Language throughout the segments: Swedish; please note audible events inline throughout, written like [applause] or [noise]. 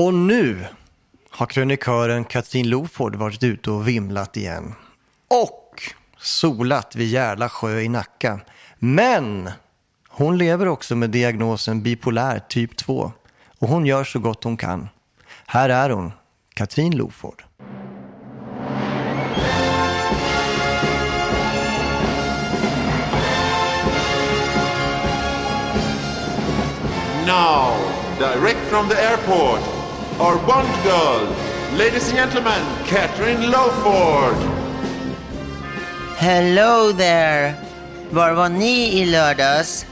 Och nu har krönikören Katrin Loford varit ute och vimlat igen. Och solat vid Järla sjö i Nacka. Men hon lever också med diagnosen bipolär typ 2. Och hon gör så gott hon kan. Här är hon, Katrin Loford. Now, direct from the airport, our Bond girl, ladies and gentlemen, Catherine Lowford. Hello there! Var var ni i lördags?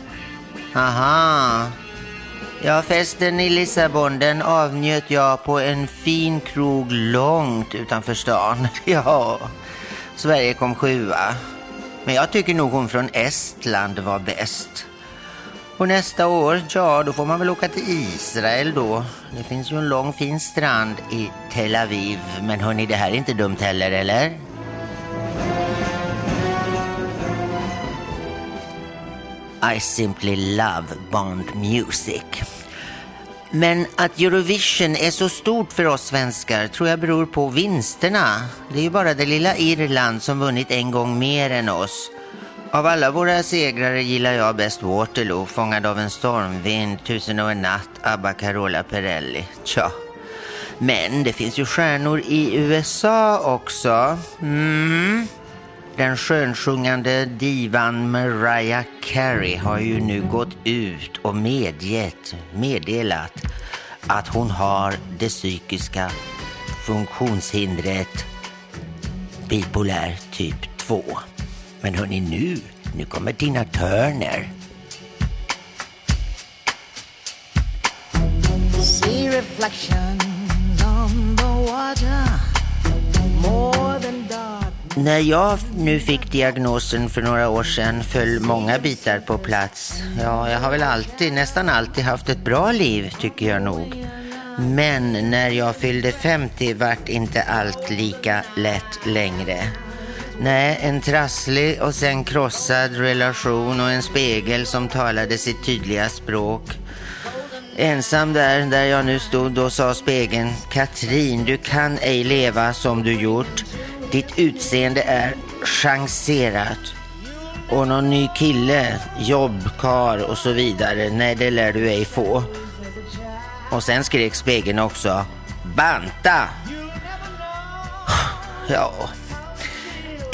Aha. Ja, festen i Lissabon den avnjöt jag på en fin krog långt utanför stan. [laughs] Ja, Sverige kom sjua. Men jag tycker nog hon från Estland var bäst. Och nästa år, ja då får man väl åka till Israel då. Det finns ju en lång fin strand i Tel Aviv. Men hörni, det här är inte dumt heller, eller? I simply love Bond music. Men att Eurovision är så stort för oss svenskar tror jag beror på vinsterna. Det är ju bara det lilla Irland som vunnit en gång mer än oss. Av alla våra segrare gillar jag bäst Waterloo, Fångad av en stormvind, Tusen och en natt, ABBA Carola Perelli. Tja. Men det finns ju stjärnor i USA också. Mm. Den skönsjungande divan Mariah Carey har ju nu gått ut och medgett, meddelat att hon har det psykiska funktionshindret bipolär typ 2. Men hörni nu, nu kommer Tina Turner. See reflections on the water more than dark. När jag nu fick diagnosen för några år sedan föll många bitar på plats. Ja, jag har väl alltid, nästan alltid haft ett bra liv tycker jag nog. Men när jag fyllde 50 vart inte allt lika lätt längre. Nej, en trasslig och sen krossad relation och en spegel som talade sitt tydliga språk. Ensam där, där jag nu stod då sa spegeln Katrin, du kan ej leva som du gjort. Ditt utseende är chanserat. Och någon ny kille, jobb, kar och så vidare, nej det lär du ej få. Och sen skrek spegeln också, banta! Ja,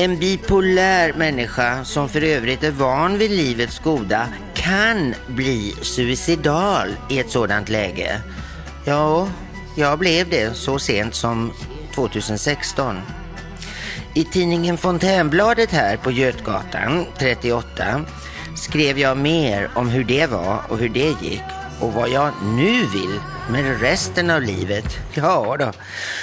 en bipolär människa som för övrigt är van vid livets goda kan bli suicidal i ett sådant läge. Ja, jag blev det så sent som 2016. I tidningen Fontänbladet här på Götgatan 38 skrev jag mer om hur det var och hur det gick och vad jag nu vill med resten av livet. Ja då,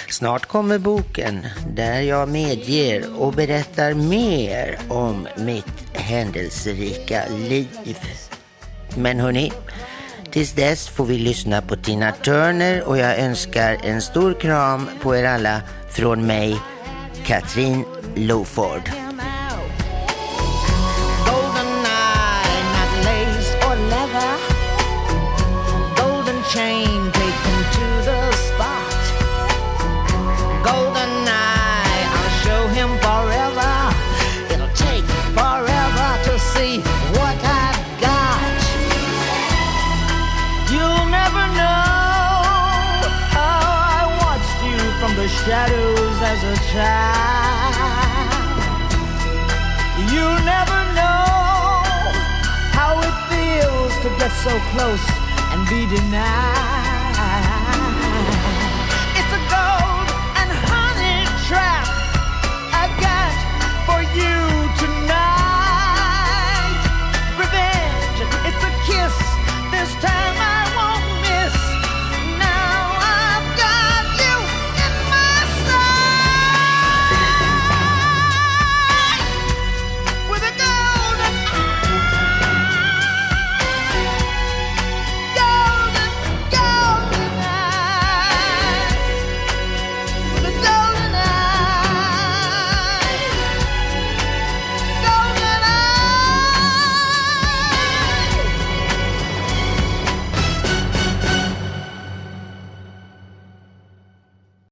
snart kommer boken där jag medger och berättar mer om mitt händelserika liv. Men hörni, tills dess får vi lyssna på Tina Turner och jag önskar en stor kram på er alla från mig, Katrin Loford. Shadows as a child. You'll never know how it feels to get so close and be denied.